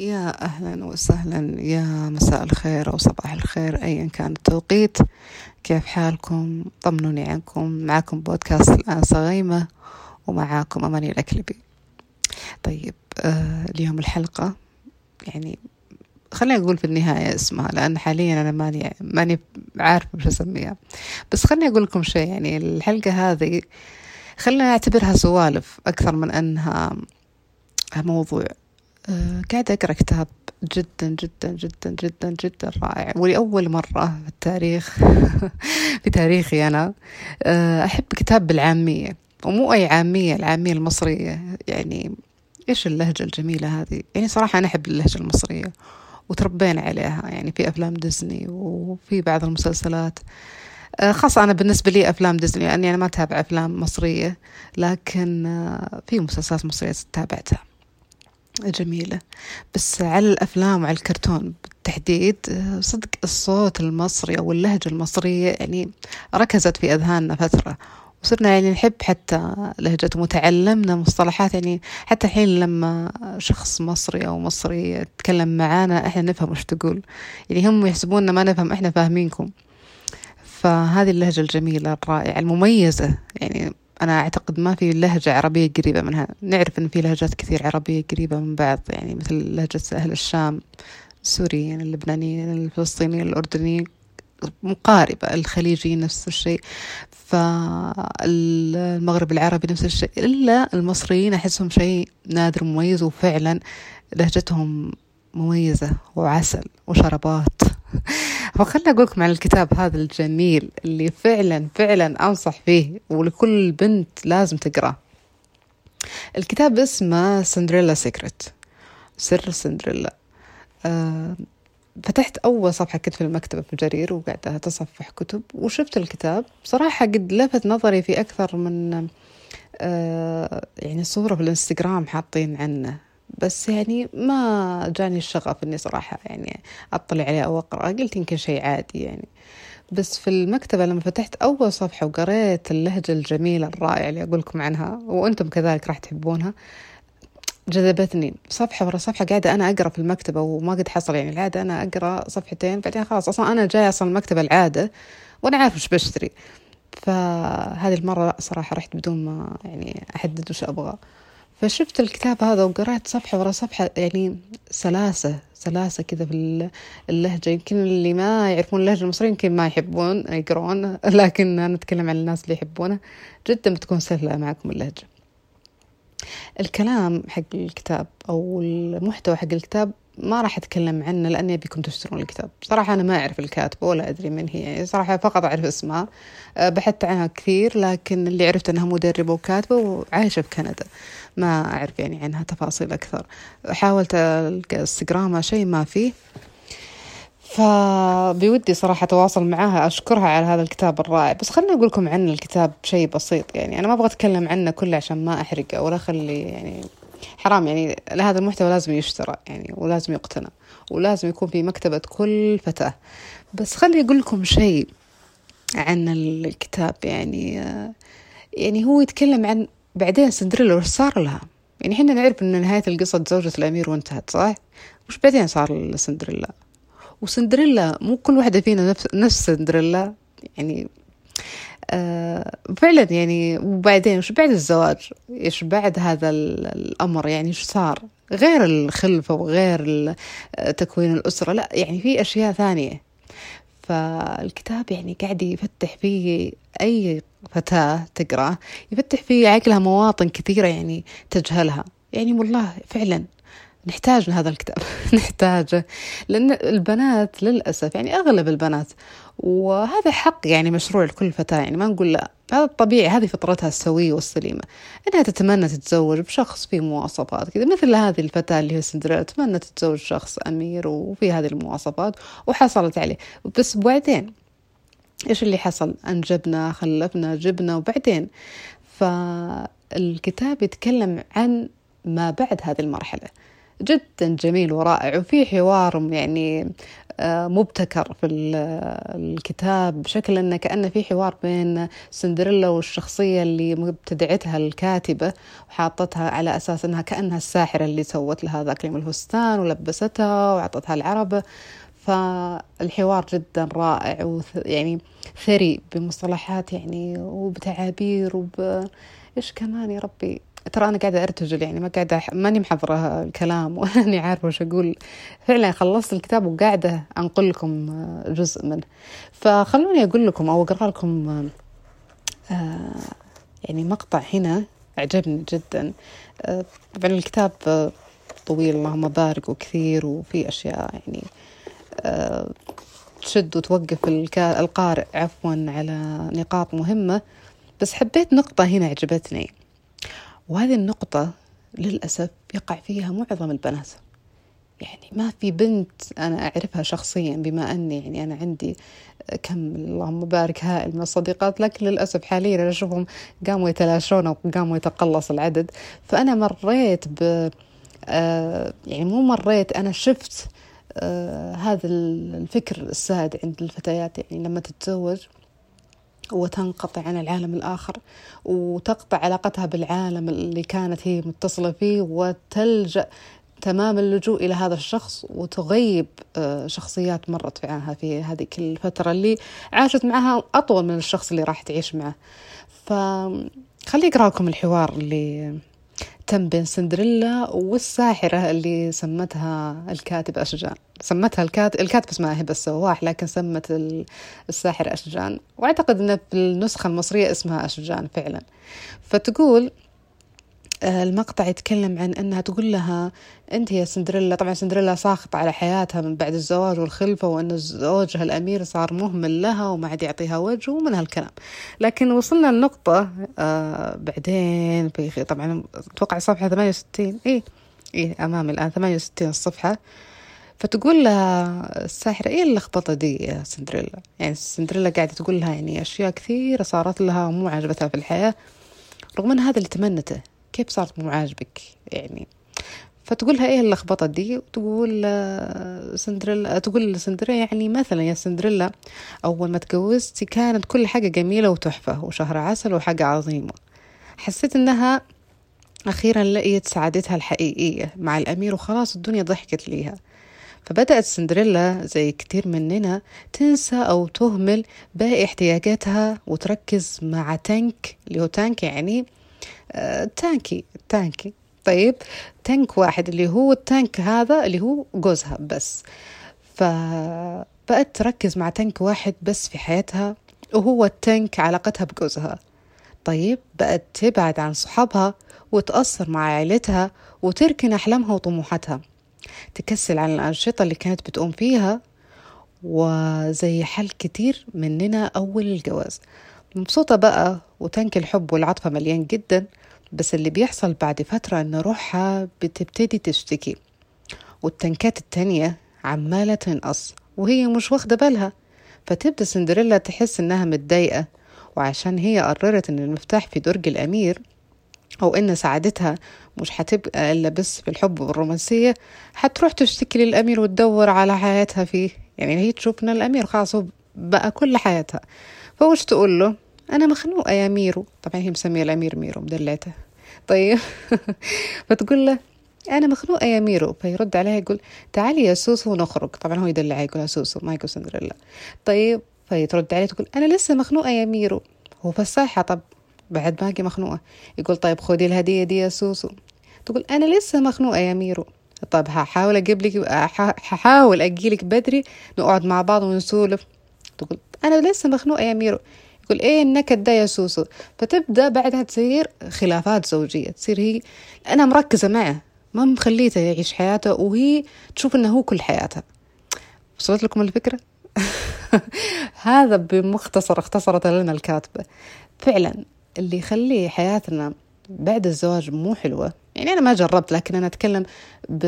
يا أهلا وسهلا يا مساء الخير أو صباح الخير أيا كان التوقيت. كيف حالكم؟ طمنوني عنكم. معكم بودكاست الآن صغيمة ومعاكم أماني الأكلبي. طيب آه اليوم الحلقة يعني خلينا نقول في النهاية اسمها لأن حاليا أنا ماني ماني عارفة وش أسميها. بس خليني أقول لكم شيء يعني الحلقة هذه خلينا نعتبرها سوالف أكثر من أنها موضوع. قاعدة أقرأ كتاب جدا جدا جدا جدا جدا رائع ولأول مرة في التاريخ في تاريخي أنا. أه أحب كتاب بالعامية ومو أي عامية العامية المصرية. يعني إيش اللهجة الجميلة هذه؟ يعني صراحة أنا أحب اللهجة المصرية وتربينا عليها. يعني في أفلام ديزني وفي بعض المسلسلات. أه خاصة أنا بالنسبة لي أفلام ديزني لأني أنا ما أتابع أفلام مصرية لكن في مسلسلات مصرية تابعتها. جميلة. بس على الأفلام وعلى الكرتون بالتحديد صدق الصوت المصري أو اللهجة المصرية يعني ركزت في أذهاننا فترة. وصرنا يعني نحب حتى لهجته وتعلمنا مصطلحات يعني حتى الحين لما شخص مصري أو مصري يتكلم معانا إحنا نفهم وش تقول. يعني هم يحسبوننا ما نفهم إحنا فاهمينكم. فهذه اللهجة الجميلة الرائعة المميزة يعني أنا أعتقد ما في لهجة عربية قريبة منها. نعرف أن في لهجات كثير عربية قريبة من بعض يعني مثل لهجة أهل الشام السوريين اللبنانيين الفلسطينيين الأردنيين مقاربة الخليجيين نفس الشيء. فالمغرب العربي نفس الشيء. إلا المصريين أحسهم شيء نادر مميز وفعلا لهجتهم مميزة وعسل وشربات. فخلنا أقول لكم عن الكتاب هذا الجميل اللي فعلا فعلا أنصح فيه ولكل بنت لازم تقرأ الكتاب اسمه سندريلا سيكريت سر سندريلا آه فتحت أول صفحة كنت في المكتبة في جرير وقاعدة أتصفح كتب وشفت الكتاب. صراحة قد لفت نظري في أكثر من آه يعني صورة في الإنستغرام حاطين عنه. بس يعني ما جاني الشغف إني صراحة يعني أطلع عليه أو أقرأ. قلت يمكن شيء عادي يعني. بس في المكتبة لما فتحت أول صفحة وقريت اللهجة الجميلة الرائعة اللي أقول لكم عنها وأنتم كذلك راح تحبونها جذبتني. صفحة ورا صفحة قاعدة أنا أقرأ في المكتبة وما قد حصل يعني العادة أنا أقرأ صفحتين بعدين خلاص أصلا أنا جاي أصلا المكتبة العادة وأنا عارف إيش بشتري. فهذه المرة لا صراحة رحت بدون ما يعني أحدد وش أبغى. فشفت الكتاب هذا وقرأت صفحة ورا صفحة يعني سلاسة سلاسة كذا في اللهجة. يمكن اللي ما يعرفون اللهجة المصرية يمكن ما يحبون يقرون لكن أنا أتكلم عن الناس اللي يحبونه. جدا بتكون سهلة معكم اللهجة. الكلام حق الكتاب أو المحتوى حق الكتاب ما راح أتكلم عنه لأني أبيكم تشترون الكتاب. صراحة أنا ما أعرف الكاتبة ولا أدري من هي. يعني صراحة فقط أعرف اسمها بحثت عنها كثير لكن اللي عرفت أنها مدربة وكاتبة وعايشة في كندا. ما أعرف يعني عنها تفاصيل أكثر. حاولت انستغرامها شيء ما فيه. فبودي صراحة أتواصل معاها أشكرها على هذا الكتاب الرائع. بس خلنا أقول لكم عن الكتاب شيء بسيط يعني. أنا ما أبغى أتكلم عنه كله عشان ما أحرقه ولا أخلي يعني حرام يعني هذا المحتوى لازم يشترى يعني ولازم يقتنى ولازم يكون في مكتبة كل فتاة. بس خلي أقول لكم شيء عن الكتاب يعني يعني هو يتكلم عن بعدين سندريلا وش صار لها؟ يعني إحنا نعرف إن نهاية القصة زوجة الأمير وانتهت صح وش بعدين صار لسندريلا؟ وسندريلا مو كل واحدة فينا نفس, نفس سندريلا يعني آه فعلا يعني وبعدين وش بعد الزواج؟ إيش بعد هذا الأمر؟ يعني إيش صار؟ غير الخلفة وغير تكوين الأسرة لا يعني في أشياء ثانية. فالكتاب يعني قاعد يفتح فيه أي فتاة تقرأ يفتح في عقلها مواطن كثيرة يعني تجهلها. يعني والله فعلا نحتاج هذا الكتاب. نحتاجه لأن البنات للأسف يعني أغلب البنات وهذا حق يعني مشروع لكل فتاة. يعني ما نقول لا هذا الطبيعي هذه فطرتها السوية والسليمة. إنها تتمنى تتزوج بشخص فيه مواصفات كذا مثل هذه الفتاة اللي هي سندريلا. تتمنى تتزوج شخص أمير وفي هذه المواصفات وحصلت عليه. بس بعدين إيش اللي حصل؟ أنجبنا خلفنا جبنا وبعدين؟ فالكتاب يتكلم عن ما بعد هذه المرحلة. جدا جميل ورائع وفي حوار يعني آه، مبتكر في الكتاب بشكل أنه كأنه في حوار بين سندريلا والشخصية اللي ابتدعتها الكاتبة وحاطتها على أساس أنها كأنها الساحرة اللي سوت لها ذاك اليوم الفستان ولبستها وعطتها العربة فالحوار جدا رائع ويعني ثري بمصطلحات يعني وبتعابير وب إيش كمان يا ربي؟ ترى أنا قاعدة أرتجل يعني ما قاعدة ماني محضرة الكلام واني عارفة وش أقول. فعلا خلصت الكتاب وقاعدة أنقل لكم جزء منه. فخلوني أقول لكم أو أقرأ لكم آه يعني مقطع هنا عجبني جدا. آه طبعا الكتاب طويل اللهم بارك وكثير وفي أشياء يعني آه تشد وتوقف القارئ عفوا على نقاط مهمة. بس حبيت نقطة هنا عجبتني. وهذه النقطة للأسف يقع فيها معظم البنات. يعني ما في بنت أنا أعرفها شخصيا بما أني يعني أنا عندي كم اللهم بارك هائل من الصديقات لكن للأسف حاليا أنا أشوفهم قاموا يتلاشون وقاموا يتقلص العدد. فأنا مريت ب آه يعني مو مريت أنا شفت آه هذا الفكر السائد عند الفتيات. يعني لما تتزوج وتنقطع عن العالم الآخر وتقطع علاقتها بالعالم اللي كانت هي متصلة فيه وتلجأ تمام اللجوء إلى هذا الشخص وتغيب آه، شخصيات مرت معها في هذه الفترة اللي عاشت معها أطول من الشخص اللي راح تعيش معه. فخلي أقرأ لكم الحوار اللي تم بين سندريلا والساحرة اللي سمتها الكاتبة أشجان. سمتها الكاتب الكاتبة اسمها هبة السواح لكن سمت الساحرة أشجان. وأعتقد أن في النسخة المصرية اسمها أشجان فعلا. فتقول المقطع يتكلم عن أنها تقول لها أنت يا سندريلا. طبعا سندريلا ساخطة على حياتها من بعد الزواج والخلفة وأن زوجها الأمير صار مهمل لها وما عاد يعطيها وجه ومن هالكلام. لكن وصلنا لنقطة آه بعدين في طبعا أتوقع صفحة 68 إيه إيه امامي الآن 68 الصفحة. فتقول لها الساحرة إيه اللخبطة دي يا سندريلا؟ يعني سندريلا قاعدة تقول لها يعني أشياء كثيرة صارت لها ومو عجبتها في الحياة رغم إن هذا اللي تمنته. كيف صارت مو عاجبك؟ يعني فتقولها إيه اللخبطة دي؟ وتقول آه، سندريلا تقول سندريلا يعني مثلا يا سندريلا أول ما تجوزتي كانت كل حاجة جميلة وتحفة وشهر عسل وحاجة عظيمة. حسيت إنها أخيرا لقيت سعادتها الحقيقية مع الأمير وخلاص الدنيا ضحكت ليها. فبدأت سندريلا زي كتير مننا تنسى أو تهمل باقي احتياجاتها وتركز مع تانك اللي هو تانك يعني تانكي تانكي طيب تانك واحد اللي هو التانك هذا اللي هو جوزها بس. فبقت تركز مع تانك واحد بس في حياتها وهو التانك علاقتها بجوزها. طيب بقت تبعد عن صحابها وتأثر مع عائلتها وتركن أحلامها وطموحاتها. تكسل عن الأنشطة اللي كانت بتقوم فيها وزي حل كتير مننا أول الجواز. مبسوطة بقى وتانك الحب والعاطفة مليان جدا بس اللي بيحصل بعد فترة إن روحها بتبتدي تشتكي. والتنكات التانية عمالة تنقص وهي مش واخدة بالها. فتبدأ سندريلا تحس إنها متضايقة وعشان هي قررت إن المفتاح في درج الأمير أو إن سعادتها مش هتبقى إلا بس في الحب والرومانسية هتروح تشتكي للأمير وتدور على حياتها فيه. يعني هي تشوف إن الأمير خلاص بقى كل حياتها. فوش تقول له أنا مخنوقة يا ميرو. طبعا هي مسمية الأمير ميرو مدلعته طيب. فتقول له أنا مخنوقة يا ميرو. فيرد عليها يقول تعالي يا سوسو ونخرج طبعا هو يدلعها يقول سوسو ما يقول سندريلا. طيب. فترد عليه تقول أنا لسه مخنوقة يا ميرو. هو فساحة. طب بعد باقي مخنوقة. يقول طيب خذي الهدية دي يا سوسو. تقول أنا لسه مخنوقة يا ميرو. طيب هحاول أجيب لك هحاول أجيلك بدري نقعد مع بعض ونسولف. تقول أنا لسه مخنوقة يا ميرو. يقول إيه النكد ده يا سوسو؟ فتبدأ بعدها تصير خلافات زوجية تصير هي أنا مركزة معه ما مخليته يعيش حياته وهي تشوف إنه هو كل حياتها وصلت لكم الفكرة؟ هذا بمختصر اختصرت لنا الكاتبه فعلا اللي يخلي حياتنا بعد الزواج مو حلوة يعني أنا ما جربت لكن أنا أتكلم ب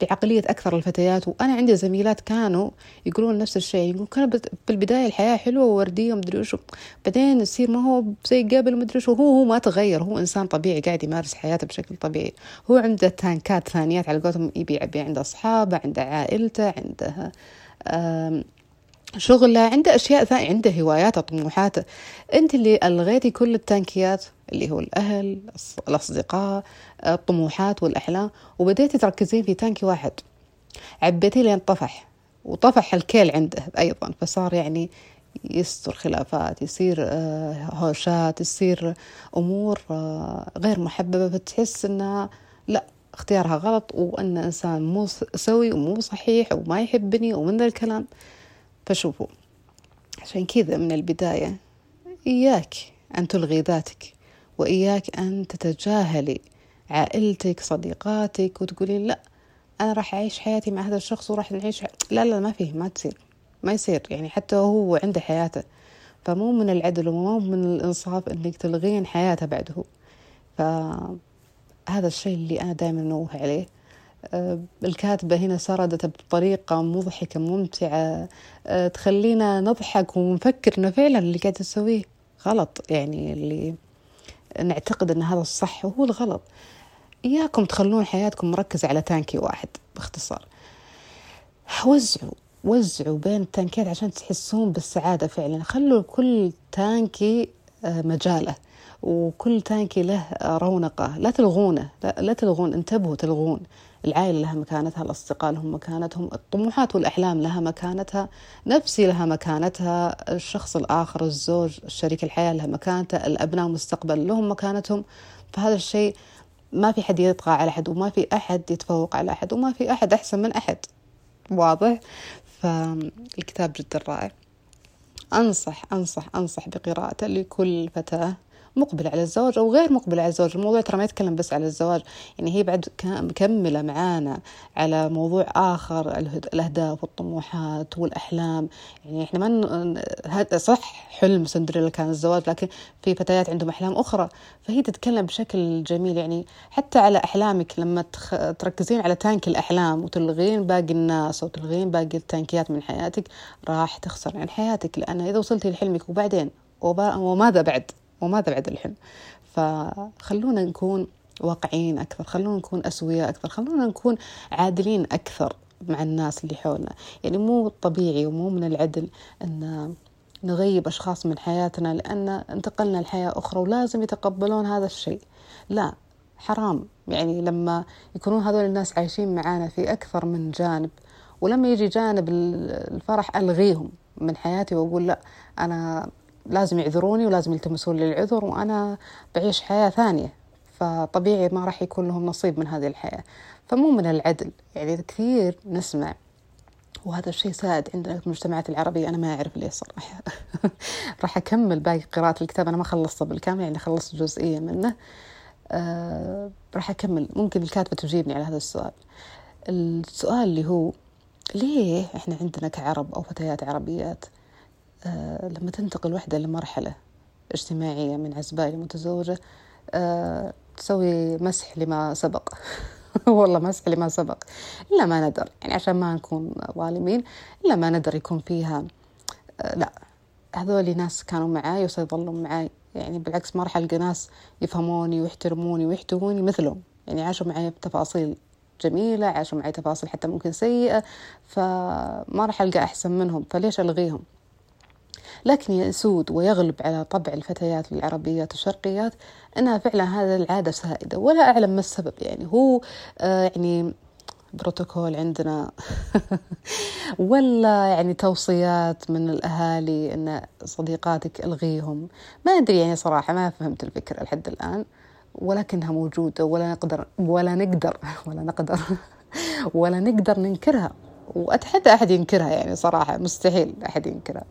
بعقلية أكثر الفتيات وأنا عندي زميلات كانوا يقولون نفس الشيء يقولون كان بالبداية الحياة حلوة ووردية ومدري وشو بعدين يصير ما هو زي قبل مدري وشو هو هو ما تغير هو إنسان طبيعي قاعد يمارس حياته بشكل طبيعي. هو عنده تانكات ثانيات على قولتهم يبيع عنده أصحابه عنده عائلته عنده شغله عنده أشياء ثانية عنده هواياته طموحاته أنت اللي ألغيتي كل التانكيات اللي هو الأهل الأصدقاء الطموحات والأحلام وبديتي تركزين في تانكي واحد. عبيتيه لين طفح وطفح الكيل عنده أيضا. فصار يعني يصير خلافات يصير آه، هوشات يصير أمور آه، غير محببة. فتحس أنها لا اختيارها غلط وأن إنسان مو سوي ومو صحيح وما يحبني ومن ذا الكلام. فشوفوا. عشان كذا من البداية إياك أن تلغي ذاتك وإياك أن تتجاهلي عائلتك صديقاتك وتقولين لا أنا راح أعيش حياتي مع هذا الشخص وراح نعيش لا لا ما فيه ما تصير ما يصير. يعني حتى هو عنده حياته. فمو من العدل ومو من الإنصاف إنك تلغين حياته بعده. فهذا الشيء اللي أنا دائما نوه عليه. الكاتبة هنا سردت بطريقة مضحكة ممتعة. آه، تخلينا نضحك ونفكر إنه فعلا اللي قاعد تسويه غلط. يعني اللي نعتقد إن هذا الصح وهو الغلط. إياكم تخلون حياتكم مركزة على تانكي واحد باختصار. وزعوا وزعوا بين التانكيات عشان تحسون بالسعادة فعلا. خلوا كل تانكي آه، مجاله وكل تانكي له رونقه. لا تلغونه لا, لا تلغون انتبهوا تلغون. العائلة لها مكانتها الأصدقاء لهم مكانتهم الطموحات والأحلام لها مكانتها نفسي لها مكانتها الشخص الآخر الزوج شريك الحياة لها مكانته الأبناء مستقبل لهم مكانتهم. فهذا الشيء ما في حد يطغى على أحد وما في أحد يتفوق على أحد وما في أحد أحسن من أحد. واضح؟ فالكتاب جدا رائع أنصح أنصح أنصح بقراءته لكل فتاة. مقبل على الزواج أو غير مقبل على الزواج. الموضوع ترى ما يتكلم بس على الزواج. يعني هي بعد مكملة معانا على موضوع آخر الأهداف والطموحات والأحلام. يعني إحنا ما صح حلم سندريلا كان الزواج لكن في فتيات عندهم أحلام أخرى. فهي تتكلم بشكل جميل. يعني حتى على أحلامك لما تركزين على تانك الأحلام وتلغين باقي الناس أو تلغين باقي التانكيات من حياتك راح تخسر عن حياتك. لأن إذا وصلتي لحلمك وبعدين وماذا بعد؟ وماذا بعد الحلم. فخلونا نكون واقعيين أكثر خلونا نكون أسوياء أكثر خلونا نكون عادلين أكثر مع الناس اللي حولنا. يعني مو طبيعي ومو من العدل أن نغيب أشخاص من حياتنا لأن انتقلنا لحياة أخرى ولازم يتقبلون هذا الشيء. لا حرام. يعني لما يكونون هذول الناس عايشين معانا في أكثر من جانب ولما يجي جانب الفرح ألغيهم من حياتي وأقول لا أنا لازم يعذروني ولازم يلتمسون لي العذر وأنا بعيش حياة ثانية. فطبيعي ما راح يكون لهم نصيب من هذه الحياة. فمو من العدل. يعني كثير نسمع وهذا الشيء سائد عندنا في المجتمعات العربية أنا ما أعرف ليه صراحة. راح أكمل باقي قراءة الكتاب أنا ما خلصته بالكامل يعني خلصت جزئية منه. آه راح أكمل. ممكن الكاتبة تجيبني على هذا السؤال. السؤال اللي هو ليه إحنا عندنا كعرب أو فتيات عربيات لما تنتقل وحدة لمرحلة اجتماعية من عزباء لمتزوجة آه، تسوي مسح لما سبق. والله مسح لما سبق. إلا ما ندر. يعني عشان ما نكون ظالمين إلا ما ندر يكون فيها آه، لا. هذول ناس كانوا معاي وسيظلون معاي. يعني بالعكس ما راح ألقى ناس يفهموني ويحترموني ويحتووني مثلهم. يعني عاشوا معي بتفاصيل جميلة عاشوا معي تفاصيل حتى ممكن سيئة فما راح ألقى أحسن منهم. فليش ألغيهم؟ لكن يسود ويغلب على طبع الفتيات العربيات الشرقيات أنها فعلا هذا العادة سائدة. ولا أعلم ما السبب يعني هو آه يعني بروتوكول عندنا. ولا يعني توصيات من الأهالي أن صديقاتك ألغيهم. ما أدري يعني صراحة ما فهمت الفكرة لحد الآن. ولكنها موجودة ولا نقدر ولا نقدر ولا نقدر ولا نقدر ننكرها. وأتحدى أحد ينكرها يعني صراحة مستحيل أحد ينكرها.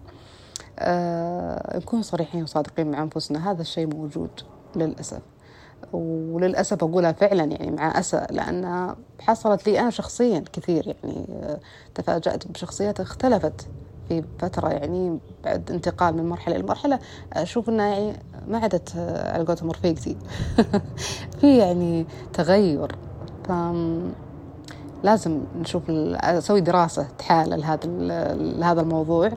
آه نكون صريحين وصادقين مع أنفسنا هذا الشيء موجود للأسف. وللأسف أقولها فعلا يعني مع أسى لأن حصلت لي أنا شخصيا كثير يعني آه تفاجأت بشخصيات اختلفت في فترة يعني بعد انتقال من مرحلة إلى مرحلة. أشوف أنها يعني ما عادت آه، على قولتهم رفيقتي. في يعني تغير. ف لازم نشوف أسوي دراسة تحالل هذا هذا الموضوع.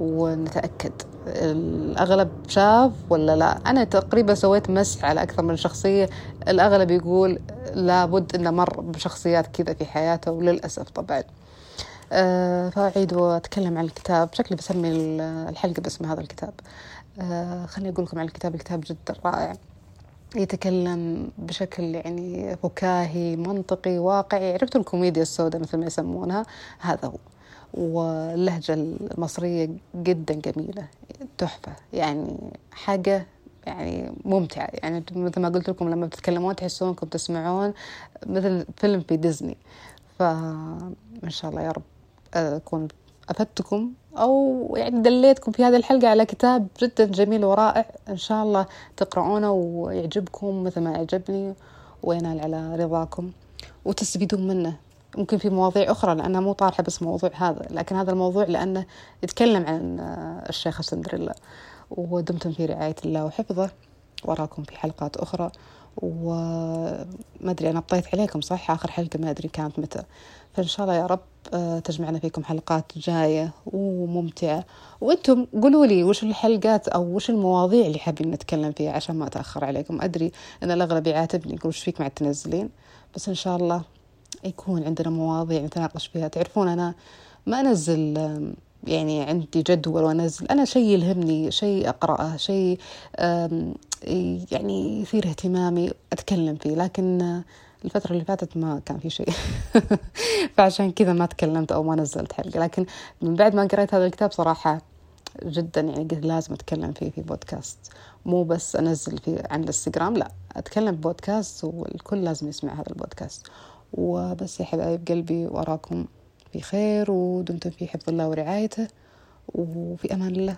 ونتأكد. الأغلب شاف ولا لا؟ أنا تقريبا سويت مسح على أكثر من شخصية. الأغلب يقول لابد أنه مر بشخصيات كذا في حياته وللأسف طبعا. أه فأعيد وأتكلم عن الكتاب. شكلي بسمي الحلقة باسم هذا الكتاب. أه خليني أقول لكم عن الكتاب. الكتاب جدا رائع. يتكلم بشكل يعني فكاهي منطقي واقعي. عرفتوا الكوميديا السوداء مثل ما يسمونها؟ هذا هو. واللهجة المصرية جدا جميلة تحفة. يعني حاجة يعني ممتعة. يعني مثل ما قلت لكم لما بتتكلمون تحسون انكم تسمعون مثل فيلم في ديزني. فإن شاء الله يا رب أكون أفدتكم أو يعني دليتكم في هذه الحلقة على كتاب جدا جميل ورائع. إن شاء الله تقرؤونه ويعجبكم مثل ما أعجبني وينال على رضاكم وتستفيدون منه. ممكن في مواضيع أخرى لأنها مو طارحة بس موضوع هذا لكن هذا الموضوع لأنه يتكلم عن الشيخة سندريلا ودمتم في رعاية الله وحفظه. وراكم في حلقات أخرى. وما أدري أنا بطيت عليكم صح؟ آخر حلقة ما أدري كانت متى. فإن شاء الله يا رب آه، تجمعنا فيكم حلقات جاية وممتعة. وأنتم قولوا لي وش الحلقات أو وش المواضيع اللي حابين نتكلم فيها عشان ما أتأخر عليكم. أدري أن الأغلب يعاتبني يقول وش فيك مع التنزلين. بس إن شاء الله يكون عندنا مواضيع نتناقش فيها. تعرفون أنا ما أنزل يعني عندي جدول وأنزل. أنا شيء يلهمني شيء أقرأه شيء يعني يثير اهتمامي أتكلم فيه. لكن الفترة اللي فاتت ما كان في شيء. فعشان كذا ما تكلمت أو ما نزلت حلقة. لكن من بعد ما قريت هذا الكتاب صراحة جدا يعني قلت لازم أتكلم فيه في بودكاست. مو بس أنزل في عن الإنستغرام لا أتكلم بودكاست والكل لازم يسمع هذا البودكاست. وبس يا حبايب قلبي وأراكم في خير ودمتم في حفظ الله ورعايته وفي أمان الله.